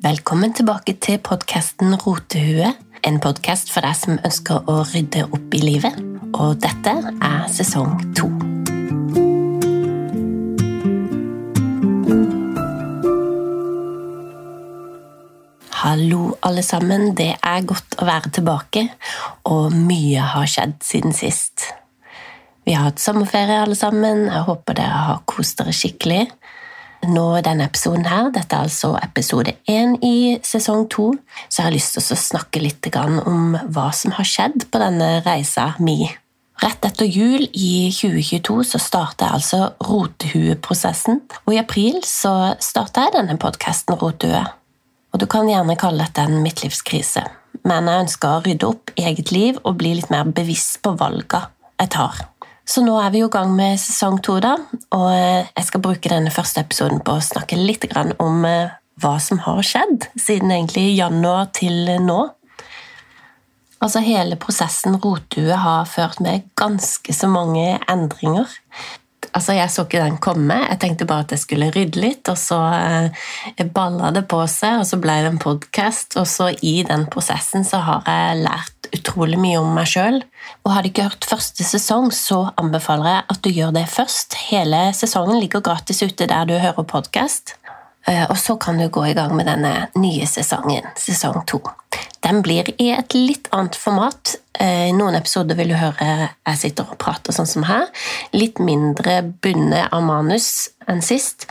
Velkommen tilbake til podkasten Rotehue. En podkast for deg som ønsker å rydde opp i livet. Og dette er sesong to. Hallo, alle sammen. Det er godt å være tilbake, og mye har skjedd siden sist. Vi har hatt sommerferie, alle sammen. Jeg håper dere har kost dere skikkelig nå denne episoden her, dette er altså episode én i sesong to, så jeg har lyst til å snakke litt om hva som har skjedd på denne reisa mi. Rett etter jul i 2022 så starta jeg altså rotehueprosessen, og i april så starta jeg denne podkasten Rotehue. Og du kan gjerne kalle dette en midtlivskrise, men jeg ønsker å rydde opp i eget liv og bli litt mer bevisst på valga jeg tar. Så nå er vi i gang med sesong to, da, og eh, jeg skal bruke denne første episoden på å snakke litt om eh, hva som har skjedd siden egentlig januar til nå. Altså Hele prosessen Rotue har ført med ganske så mange endringer. Altså, Jeg så ikke den komme. Jeg tenkte bare at jeg skulle rydde litt, og så eh, balla det på seg, og så ble det en podkast. Og så i den prosessen så har jeg lært utrolig mye om meg sjøl. Og har du ikke hørt første sesong, så anbefaler jeg at du gjør det først. Hele sesongen ligger gratis ute der du hører podkast. Eh, og så kan du gå i gang med denne nye sesongen, sesong to. Den blir i et litt annet format. I eh, noen episoder vil du høre jeg sitter og prater sånn som her. Litt mindre bundet av manus enn sist.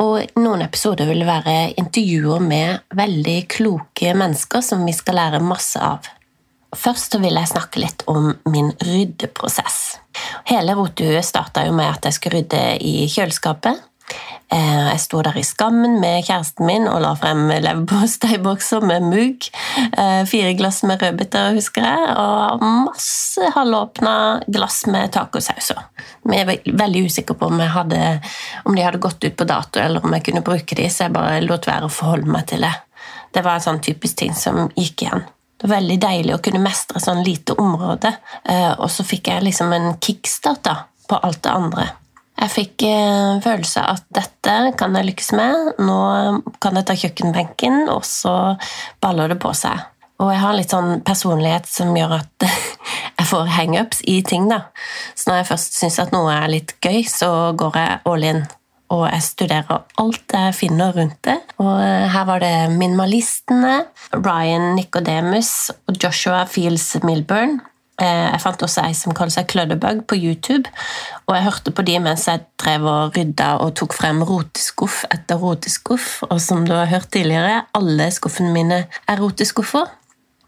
Og i noen episoder vil det være intervjuer med veldig kloke mennesker som vi skal lære masse av. Først vil jeg snakke litt om min ryddeprosess. Hele rotehuet starta med at jeg skulle rydde i kjøleskapet. Eh, jeg sto der i skammen med kjæresten min og la frem leverposteibokser med mugg. Eh, fire glass med rødbeter, husker jeg, og masse halvåpna glass med tacosauser. Jeg var veldig usikker på om, hadde, om, de hadde gått ut på dato, eller om jeg kunne bruke de, så jeg bare lot være å forholde meg til det. Det var en sånn typisk ting som gikk igjen. Var veldig deilig å kunne mestre sånn lite område, eh, og så fikk jeg liksom en kickstart da, på alt det andre. Jeg fikk eh, følelse at dette kan jeg lykkes med. Nå kan jeg ta kjøkkenbenken, og så baller det på seg. Og jeg har litt sånn personlighet som gjør at jeg får hangups i ting. da. Så når jeg først syns at noe er litt gøy, så går jeg all in. Og jeg studerer alt jeg finner rundt det. Og eh, her var det minimalistene, Ryan Nicodemus og Joshua Fields Milburn. Eh, jeg fant også ei som kaller seg Clutterbug på YouTube, og jeg hørte på de mens jeg drev og rydda og tok frem roteskuff etter roteskuff. Og som du har hørt tidligere, alle skuffene mine er roteskuffer.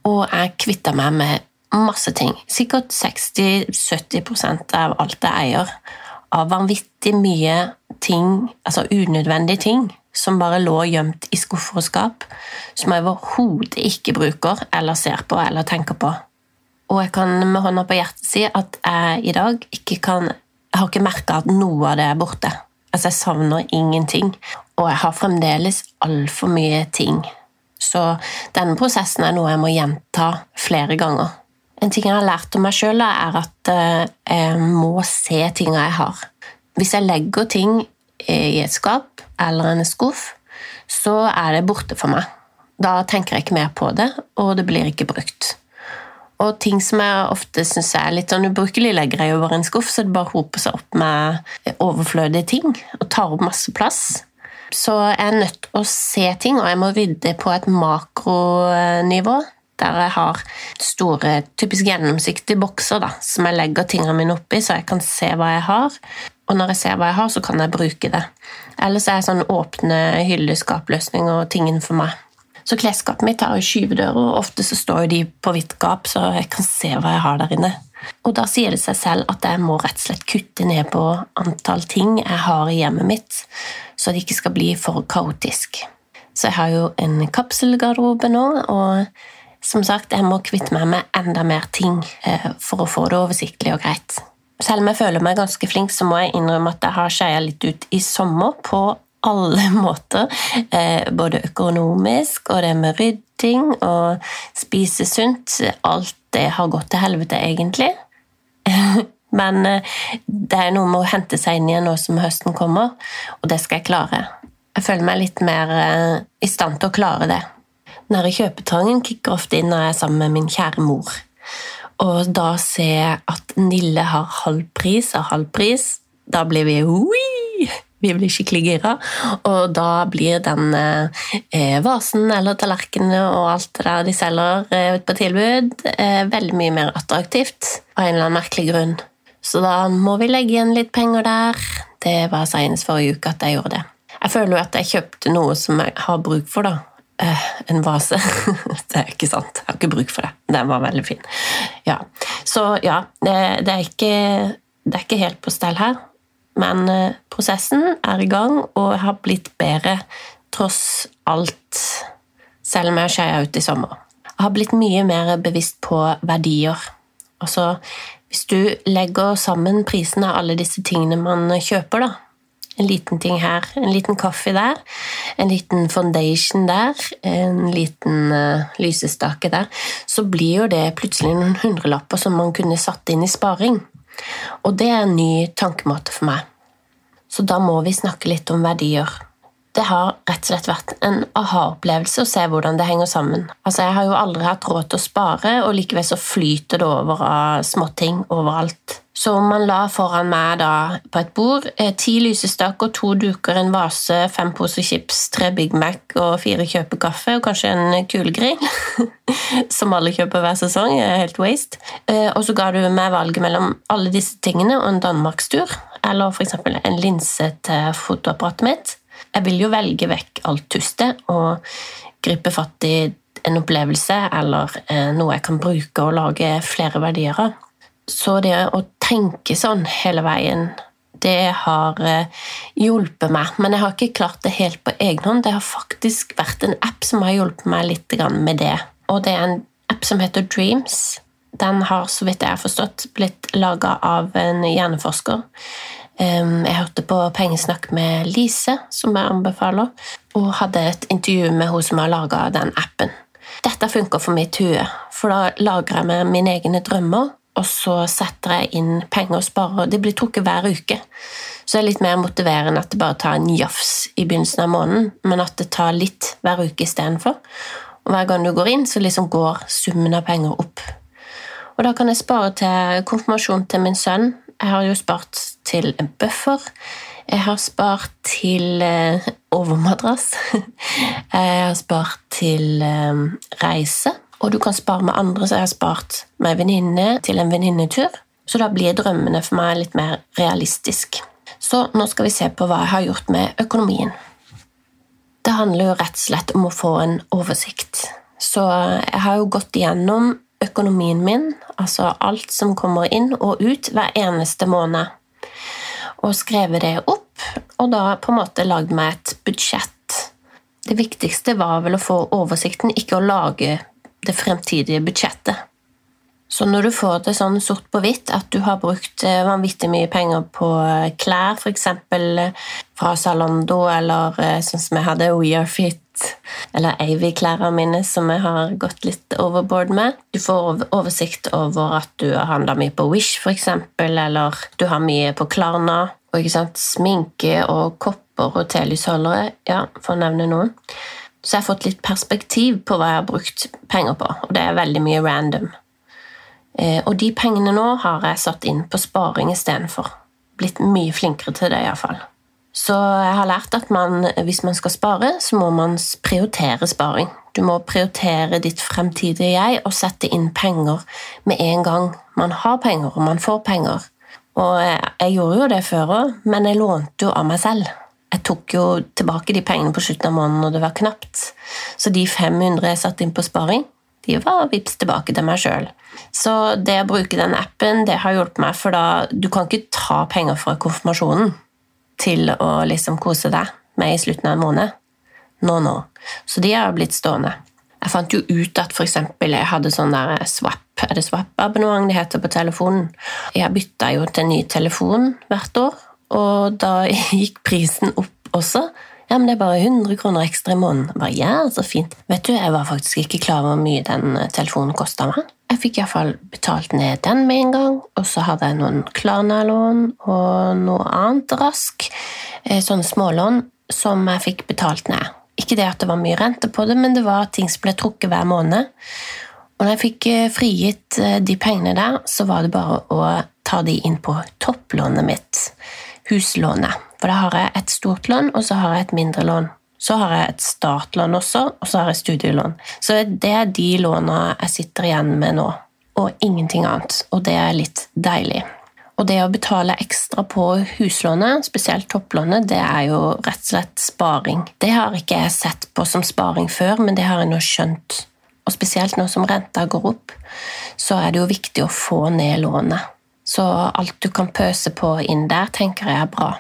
Og jeg kvitta meg med masse ting. Sikkert 60-70% av alt jeg eier. Av vanvittig mye ting, altså unødvendige ting, som bare lå gjemt i skuffer og skap, som jeg overhodet ikke bruker eller ser på eller tenker på. Og jeg kan med hånda på hjertet si at jeg i dag ikke kan Jeg har ikke merka at noe av det er borte. Altså, jeg savner ingenting. Og jeg har fremdeles altfor mye ting. Så denne prosessen er noe jeg må gjenta flere ganger. En ting jeg har lært om meg sjøl, er at eh, jeg må se tinga jeg har. Hvis jeg legger ting i et skap eller en skuff, så er det borte for meg. Da tenker jeg ikke mer på det, og det blir ikke brukt. Og ting som jeg ofte syns er litt sånn ubrukelig, legger jeg over en skuff, så det bare hoper seg opp med overflødige ting og tar opp masse plass. Så jeg er nødt til å se ting, og jeg må rydde på et makronivå. Der jeg har store, typisk gjennomsiktige bokser da, som jeg legger tingene mine oppi, så jeg kan se hva jeg har. Og når jeg ser hva jeg har, så kan jeg bruke det. Ellers er jeg sånn åpne hylleskapløsninger tingen for meg. Så klesskapet mitt har jo skyvedører, og ofte så står de på vidt gap, så jeg kan se hva jeg har der inne. Og da sier det seg selv at jeg må rett og slett kutte ned på antall ting jeg har i hjemmet mitt, så det ikke skal bli for kaotisk. Så jeg har jo en kapselgarderobe nå, og som sagt, jeg må kvitte meg med enda mer ting eh, for å få det oversiktlig og greit. Selv om jeg føler meg ganske flink, så må jeg innrømme at jeg har skeia litt ut i sommer på alle måter. Eh, både økonomisk og det med rydding og spise sunt. Alt det har gått til helvete, egentlig. Men eh, det er noe med å hente seg inn igjen nå som høsten kommer, og det skal jeg klare. Jeg føler meg litt mer i stand til å klare det. Nære kjøpetrangen kicker ofte inn når jeg er sammen med min kjære mor. Og da ser jeg at Nille har halv pris av halv pris. Da blir vi Ui! Vi blir skikkelig gira. Og da blir den eh, vasen eller tallerkenene og alt det der de selger eh, på tilbud, eh, veldig mye mer attraktivt av en eller annen merkelig grunn. Så da må vi legge igjen litt penger der. Det var senest forrige uke at jeg gjorde det. Jeg føler jo at jeg kjøpte noe som jeg har bruk for, da. Eh, en vase. det er ikke sant. Jeg har ikke bruk for det. Den var veldig fin. Ja. Så ja, det, det, er ikke, det, er ikke, helt på stell her. Men eh, prosessen er i gang, og jeg har blitt bedre tross alt. Selv om jeg skeia ut i sommer. Jeg har blitt mye mer bevisst på verdier. Altså, hvis du legger sammen prisen av alle disse tingene man kjøper, da, en liten ting her, en liten kaffe der, en liten foundation der, en liten uh, lysestake der, så blir jo det plutselig noen hundrelapper som man kunne satt inn i sparing. Og det er en ny tankemåte for meg. Så da må vi snakke litt om verdier. Det har rett og slett vært en aha-opplevelse å se hvordan det henger sammen. Altså, Jeg har jo aldri hatt råd til å spare, og likevel så flyter det over av småting overalt. Så man la foran meg da på et bord eh, ti lysestaker, to duker, en vase, fem poser chips, tre Big Mac og fire kjøper kaffe og kanskje en kulegrill. som alle kjøper hver sesong. Helt waste. Eh, og så ga du meg valget mellom alle disse tingene og en danmarkstur, eller f.eks. en linse til fotoapparatet mitt. Jeg vil jo velge vekk alt tustet og gripe fatt i en opplevelse eller eh, noe jeg kan bruke og lage flere verdier av. Så det å tenke sånn hele veien, det har eh, hjulpet meg. Men jeg har ikke klart det helt på egen hånd. Det har faktisk vært en app som har hjulpet meg litt med det. Og det er en app som heter Dreams. Den har, så vidt jeg har forstått, blitt laga av en hjerneforsker jeg hørte på Pengesnakk med Lise, som jeg anbefaler, og hadde et intervju med hun som har laga den appen. Dette funker for mitt hue, for da lagrer jeg meg mine egne drømmer, og så setter jeg inn penger og sparer. Det blir trukket hver uke. Så det er litt mer motiverende at det bare tar en jafs i begynnelsen av måneden, men at det tar litt hver uke istedenfor. Og hver gang du går inn, så liksom går summen av penger opp. Og da kan jeg spare til konfirmasjon til min sønn. Jeg har jo spart til en buffer. Jeg har spart til eh, overmadrass. Jeg har spart til eh, reise. Og du kan spare med andre, så jeg har spart med en venninne til en venninnetur. Så da blir drømmene for meg litt mer realistisk. Så nå skal vi se på hva jeg har gjort med økonomien. Det handler jo rett og slett om å få en oversikt. Så jeg har jo gått igjennom økonomien min, altså alt som kommer inn og ut hver eneste måned og skrevet det opp, og da på en måte lagd meg et budsjett. Det viktigste var vel å få oversikten, ikke å lage det fremtidige budsjettet. Så når du får det sånn sort på hvitt at du har brukt eh, vanvittig mye penger på eh, klær, f.eks. Eh, fra Zalando, eller sånn som jeg hadde We Are Fit eller Avy-klærne mine som jeg har gått litt overboard med. Du får oversikt over at du har handla mye på Wish, f.eks., eller du har mye på Klarna. Og ikke sant, sminke og kopper og telysholdere, ja, for å nevne noen. Så jeg har fått litt perspektiv på hva jeg har brukt penger på, og det er veldig mye random. Eh, og de pengene nå har jeg satt inn på sparing istedenfor. Blitt mye flinkere til det, iallfall. Så jeg har lært at man, hvis man skal spare, så må man prioritere sparing. Du må prioritere ditt fremtidige jeg og sette inn penger med en gang man har penger og man får penger. Og jeg gjorde jo det før òg, men jeg lånte jo av meg selv. Jeg tok jo tilbake de pengene på slutten av måneden når det var knapt. Så de 500 jeg satte inn på sparing, de var vips tilbake til meg sjøl. Så det å bruke den appen det har hjulpet meg, for da du kan ikke ta penger fra konfirmasjonen til å liksom kose deg med i slutten av en måned. Nå, nå. Så de har blitt stående. Jeg fant jo ut at eksempel, jeg hadde sånn der swap er det swap-abonnement det heter på telefonen. Jeg bytta jo til ny telefon hvert år, og da gikk prisen opp også. Ja, men det er bare 100 kroner ekstra i måneden. Bare, ja, så fint. Vet du, Jeg var faktisk ikke klar over hvor mye den telefonen kosta meg. Jeg fikk iallfall betalt ned den med en gang, og så hadde jeg noen Klarna-lån og noe annet rask. Eh, sånne smålån. som jeg fikk betalt ned. Ikke det at det var mye rente på det, men det var ting som ble trukket hver måned. Og når jeg fikk eh, frigitt eh, de pengene der, så var det bare å ta de inn på topplånet mitt, huslånet. For da har jeg et stort lån, og så har jeg et mindre lån. Så har jeg et startlån også, og så har jeg studielån. Så det er de låna jeg sitter igjen med nå, og ingenting annet. Og det er litt deilig. Og det å betale ekstra på huslånet, spesielt topplånet, det er jo rett og slett sparing. Det har ikke jeg sett på som sparing før, men det har jeg nå skjønt. Og spesielt nå som renta går opp, så er det jo viktig å få ned lånet. Så alt du kan pøse på inn der, tenker jeg er bra.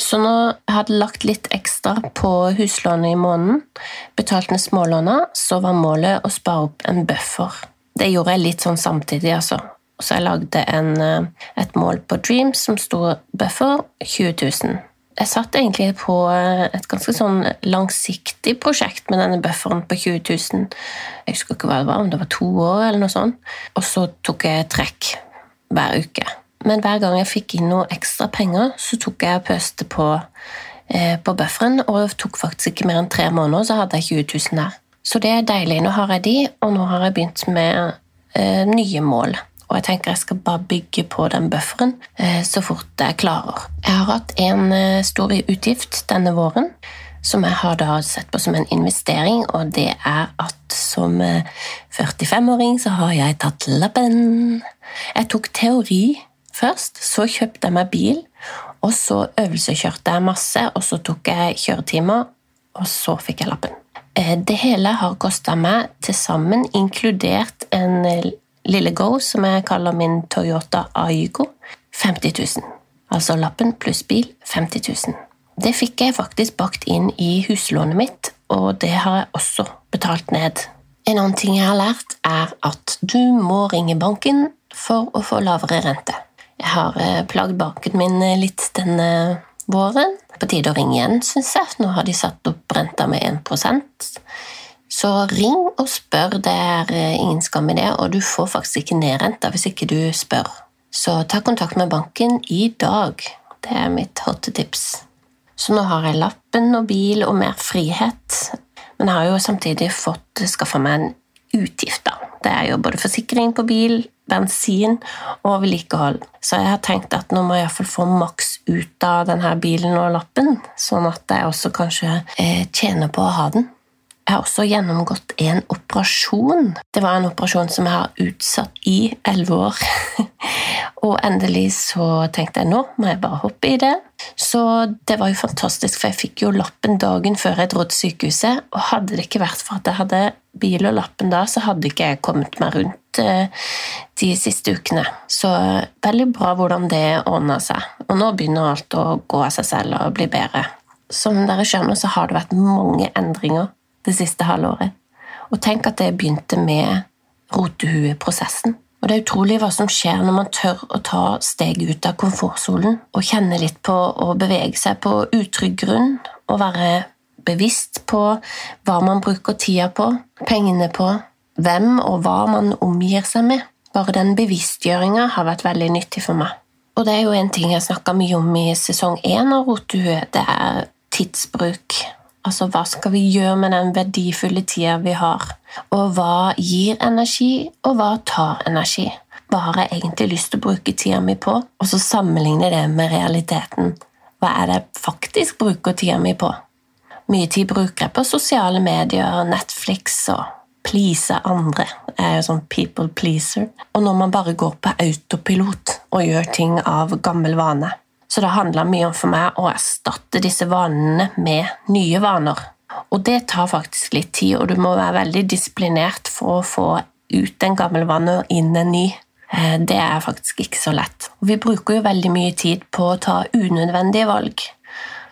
Så nå jeg hadde lagt litt ekstra på huslånet i måneden, betalt ned smålåna, så var målet å spare opp en buffer. Det gjorde jeg litt sånn samtidig, altså. Så jeg lagde en, eh, et mål på Dream som sto buffer 20 000. Jeg satt egentlig på eh, et ganske sånn langsiktig prosjekt med denne bufferen på 20 000. Jeg husker ikke hva det var, om det var to år eller noe sånt. Og så tok jeg trekk hver uke. Men hver gang jeg fikk inn noe ekstra penger, så tok jeg og pøste på, eh, på bufferen, og det tok faktisk ikke mer enn tre måneder, så hadde jeg 20 000 der. Så det er deilig. Nå har jeg de, og nå har jeg begynt med eh, nye mål og jeg tenker jeg skal bare bygge på den bufferen eh, så fort jeg klarer. Jeg har hatt en eh, stor utgift denne våren som jeg har da sett på som en investering, og det er at som 45-åring eh, så har jeg tatt lappen. Jeg tok teori først, så kjøpte jeg meg bil, og så øvelseskjørte jeg masse, og så tok jeg kjøretimer, og så fikk jeg lappen. Det hele har kosta meg til sammen, inkludert en lille Go, som jeg kaller min Toyota Aygo, 50 000. Altså lappen pluss bil 50 000. Det fikk jeg faktisk bakt inn i huslånet mitt, og det har jeg også betalt ned. En annen ting jeg har lært, er at du må ringe banken for å få lavere rente. Jeg har eh, plagd banken min litt denne våren. På tide å ringe igjen, syns jeg. Nå har de satt opp renta med 1% så ring og spør, det er eh, ingen skam i det, og du får faktisk ikke nedrenta hvis ikke du spør. Så ta kontakt med banken i dag. Det er mitt hotte tips. Så nå har jeg lappen og bil og mer frihet, men jeg har jo samtidig fått skaffa meg en utgift, da. Det er jo både forsikring på bil, bensin og vedlikehold. Så jeg har tenkt at nå må jeg iallfall få maks ut av denne bilen og lappen, sånn at jeg også kanskje eh, tjener på å ha den. Jeg har også gjennomgått en operasjon. Det var en operasjon som jeg har utsatt i elleve år. og endelig så tenkte jeg nå må jeg bare hoppe i det. Så det var jo fantastisk, for jeg fikk jo lappen dagen før jeg dro til sykehuset. Og hadde det ikke vært for at jeg hadde bil og lappen da, så hadde ikke jeg kommet meg rundt eh, de siste ukene. Så veldig bra hvordan det ordna seg. Og nå begynner alt å gå av seg selv og bli bedre. Som dere skjønner, så har det vært mange endringer det siste halvåret. Og tenk at det begynte med rotehueprosessen. Og det er utrolig hva som skjer når man tør å ta steget ut av komfortsonen og kjenne litt på å bevege seg på utrygg grunn og være bevisst på hva man bruker tida på, pengene på, hvem og hva man omgir seg med. Bare den bevisstgjøringa har vært veldig nyttig for meg. Og det er jo en ting jeg snakka mye om i sesong én av Rotehue, det er tidsbruk. Altså, hva skal vi gjøre med den verdifulle tida vi har? Og hva gir energi, og hva tar energi? Hva har jeg egentlig lyst til å bruke tida mi på? Og så sammenligne det med realiteten. Hva er det jeg faktisk bruker tida mi på? Mye tid bruker jeg på sosiale medier, Netflix og please andre. Jeg er jo sånn people pleaser. Og når man bare går på autopilot og gjør ting av gammel vane. Så det handler mye om for meg å erstatte disse vanene med nye vaner. Og det tar faktisk litt tid, og du må være veldig disiplinert for å få ut en gammel vane og inn en ny. Eh, det er faktisk ikke så lett. Og vi bruker jo veldig mye tid på å ta unødvendige valg.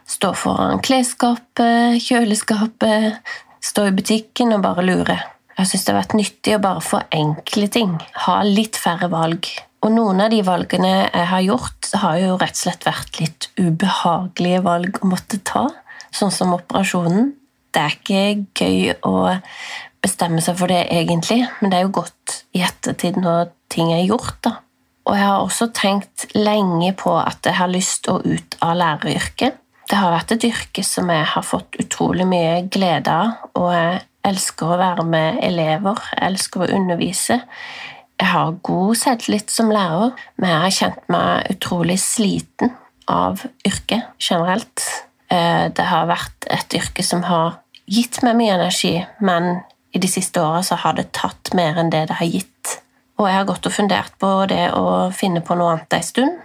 Stå foran klesskapet, kjøleskapet, stå i butikken og bare lure. Jeg syns det har vært nyttig å bare forenkle ting. Ha litt færre valg. Og noen av de valgene jeg har gjort, har jo rett og slett vært litt ubehagelige valg å måtte ta, sånn som operasjonen. Det er ikke gøy å bestemme seg for det egentlig, men det er jo godt i ettertid når ting er gjort, da. Og jeg har også tenkt lenge på at jeg har lyst å ut av læreryrket. Det har vært et yrke som jeg har fått utrolig mye glede av, og jeg elsker å være med elever, jeg elsker å undervise. Jeg har god selvtillit som lærer, men jeg har kjent meg utrolig sliten av yrket generelt. Eh, det har vært et yrke som har gitt meg mye energi, men i de siste åra har det tatt mer enn det det har gitt. Og jeg har gått og fundert på det å finne på noe annet ei stund,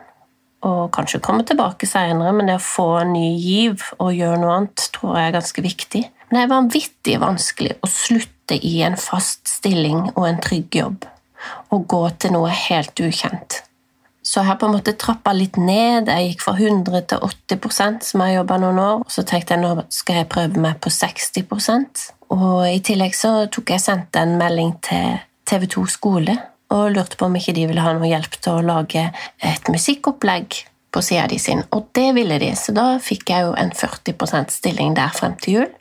og kanskje komme tilbake seinere, men det å få en ny giv og gjøre noe annet tror jeg er ganske viktig. Men det er vanvittig vanskelig å slutte i en fast stilling og en trygg jobb, og gå til noe helt ukjent. Så jeg har på en måte trappa litt ned. Jeg gikk fra 100 til 80% som jeg jobba noen år. Så tenkte jeg nå skal jeg prøve meg på 60% Og i tillegg så tok jeg sendte en melding til TV2 skole og lurte på om ikke de ville ha noe hjelp til å lage et musikkopplegg på sida de sin. Og det ville de, så da fikk jeg jo en 40% stilling der frem til jul.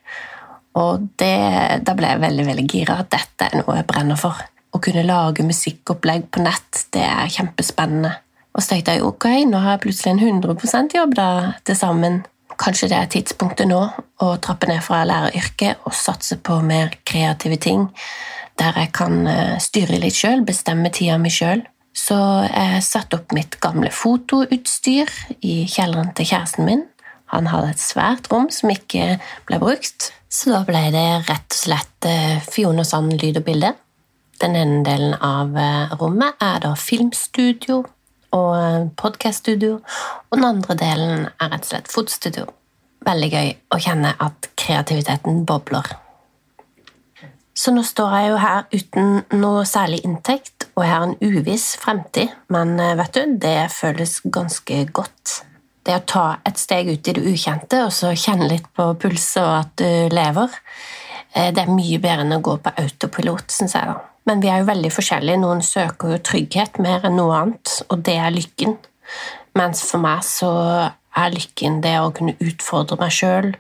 Og det, da ble jeg veldig veldig gira. Dette er noe jeg brenner for. Å kunne lage musikkopplegg på nett, det er kjempespennende. Og så tenkte jeg ok, nå har jeg plutselig en 100 jobb da, til sammen. Kanskje det er tidspunktet nå å trappe ned fra læreryrket og satse på mer kreative ting der jeg kan eh, styre litt sjøl, bestemme tida mi sjøl. Så jeg satte opp mitt gamle fotoutstyr i kjelleren til kjæresten min. Han hadde et svært rom som ikke ble brukt, så da ble det rett og slett eh, Fiona Sand lyd og bilde. Den ene delen av eh, rommet er da filmstudio og podkaststudio, og den andre delen er rett og slett fotstudio. Veldig gøy å kjenne at kreativiteten bobler. Så nå står jeg jo her uten noe særlig inntekt, og jeg har en uviss fremtid, men eh, vet du, det føles ganske godt. Det å ta et steg ut i det ukjente og så kjenne litt på puls og at du lever, eh, det er mye bedre enn å gå på autopilot, syns jeg. da. Men vi er jo veldig forskjellige. Noen søker jo trygghet mer enn noe annet, og det er lykken. Mens for meg så er lykken det å kunne utfordre meg sjøl,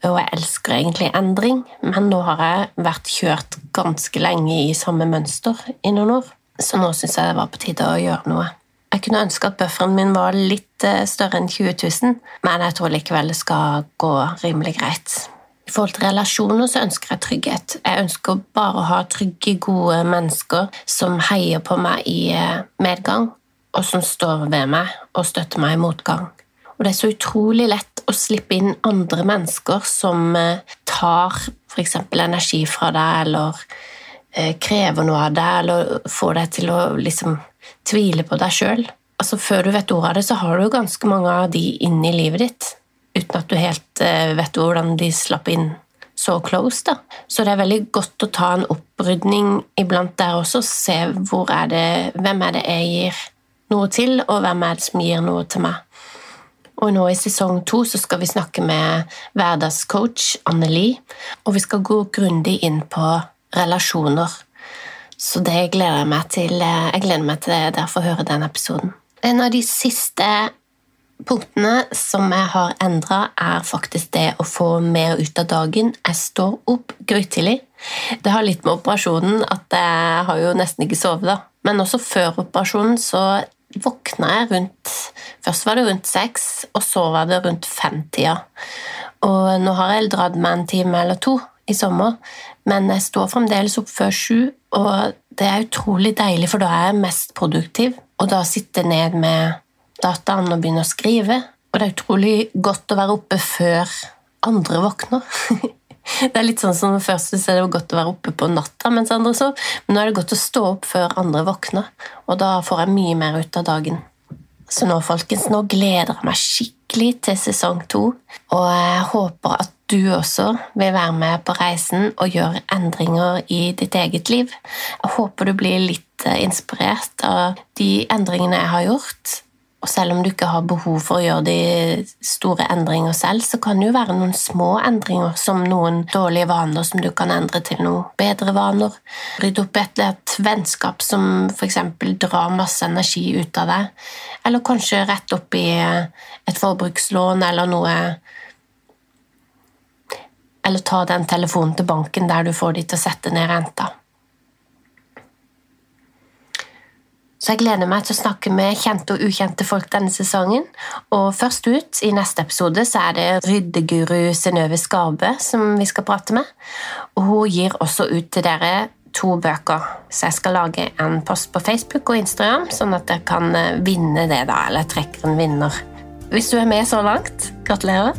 og jeg elsker egentlig endring, men nå har jeg vært kjørt ganske lenge i samme mønster i noen år, så nå syns jeg det var på tide å gjøre noe. Jeg kunne ønske at bufferen min var litt eh, større enn 20 000, men jeg tror likevel det skal gå rimelig greit. I forhold til relasjoner så ønsker jeg trygghet. Jeg ønsker bare å ha trygge, gode mennesker som heier på meg i eh, medgang, og som står ved meg og støtter meg i motgang. Og det er så utrolig lett å slippe inn andre mennesker som eh, tar f.eks. energi fra deg, eller eh, krever noe av deg, eller får deg til å liksom tvile på deg sjøl. Altså, før du vet ordet av det, så har du ganske mange av de inne i livet ditt, uten at du helt eh, vet hvordan de slapp inn så close. da. Så det er veldig godt å ta en opprydning iblant der også, se hvor er det, hvem er det jeg gir noe til, og hvem er det som gir noe til meg. Og nå i sesong to så skal vi snakke med hverdagscoach Anneli, og vi skal gå grundig inn på relasjoner. Så det gleder jeg meg til. Jeg gleder meg til dere får høre den episoden. En av de siste punktene som jeg har endra, er faktisk det å få mer ut av dagen. Jeg står opp grytidlig. Det har litt med operasjonen at jeg har jo nesten ikke sovet, da. Men også før operasjonen så våkna jeg rundt Først var det rundt seks, og så var det rundt femtida. Og nå har jeg dratt meg en time eller to i sommer, men jeg står fremdeles opp før sju, og det er utrolig deilig, for da er jeg mest produktiv. Og da sitte ned med dataen og begynne å skrive. Og det er utrolig godt å være oppe før andre våkner. Det er litt sånn som Først så er det godt å være oppe på natta mens andre sov, men nå er det godt å stå opp før andre våkner, og da får jeg mye mer ut av dagen. Så nå, folkens, nå gleder jeg meg skikkelig til sesong to, og jeg håper at du også vil være med på reisen og gjøre endringer i ditt eget liv. Jeg håper du blir litt eh, inspirert av de endringene jeg har gjort, og selv om du ikke har behov for å gjøre de store endringer selv, så kan det jo være noen små endringer, som noen dårlige vaner som du kan endre til noen bedre vaner. Rydde opp et, et vennskap som f.eks. drar masse energi ut av deg, eller kanskje rett opp i et forbrukslån eller noe Eller ta den telefonen til banken der du får de til å sette ned renta. Så jeg gleder meg til å snakke med kjente og ukjente folk denne sesongen. Og først ut i neste episode så er det ryddeguru Synnøve Skarbø som vi skal prate med. Og hun gir også ut til dere to bøker, så jeg skal lage en post på Facebook og Instagram, sånn at dere kan eh, vinne det, da, eller trekke en vinner. Hvis du er med så langt, gratulerer.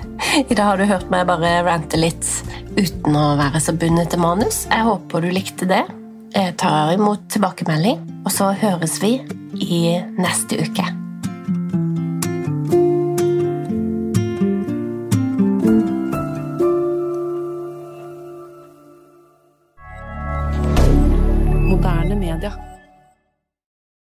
I dag har du hørt meg bare rante litt uten å være så bundet til manus. Jeg håper du likte det. Jeg tar imot tilbakemelding, og så høres vi i neste uke.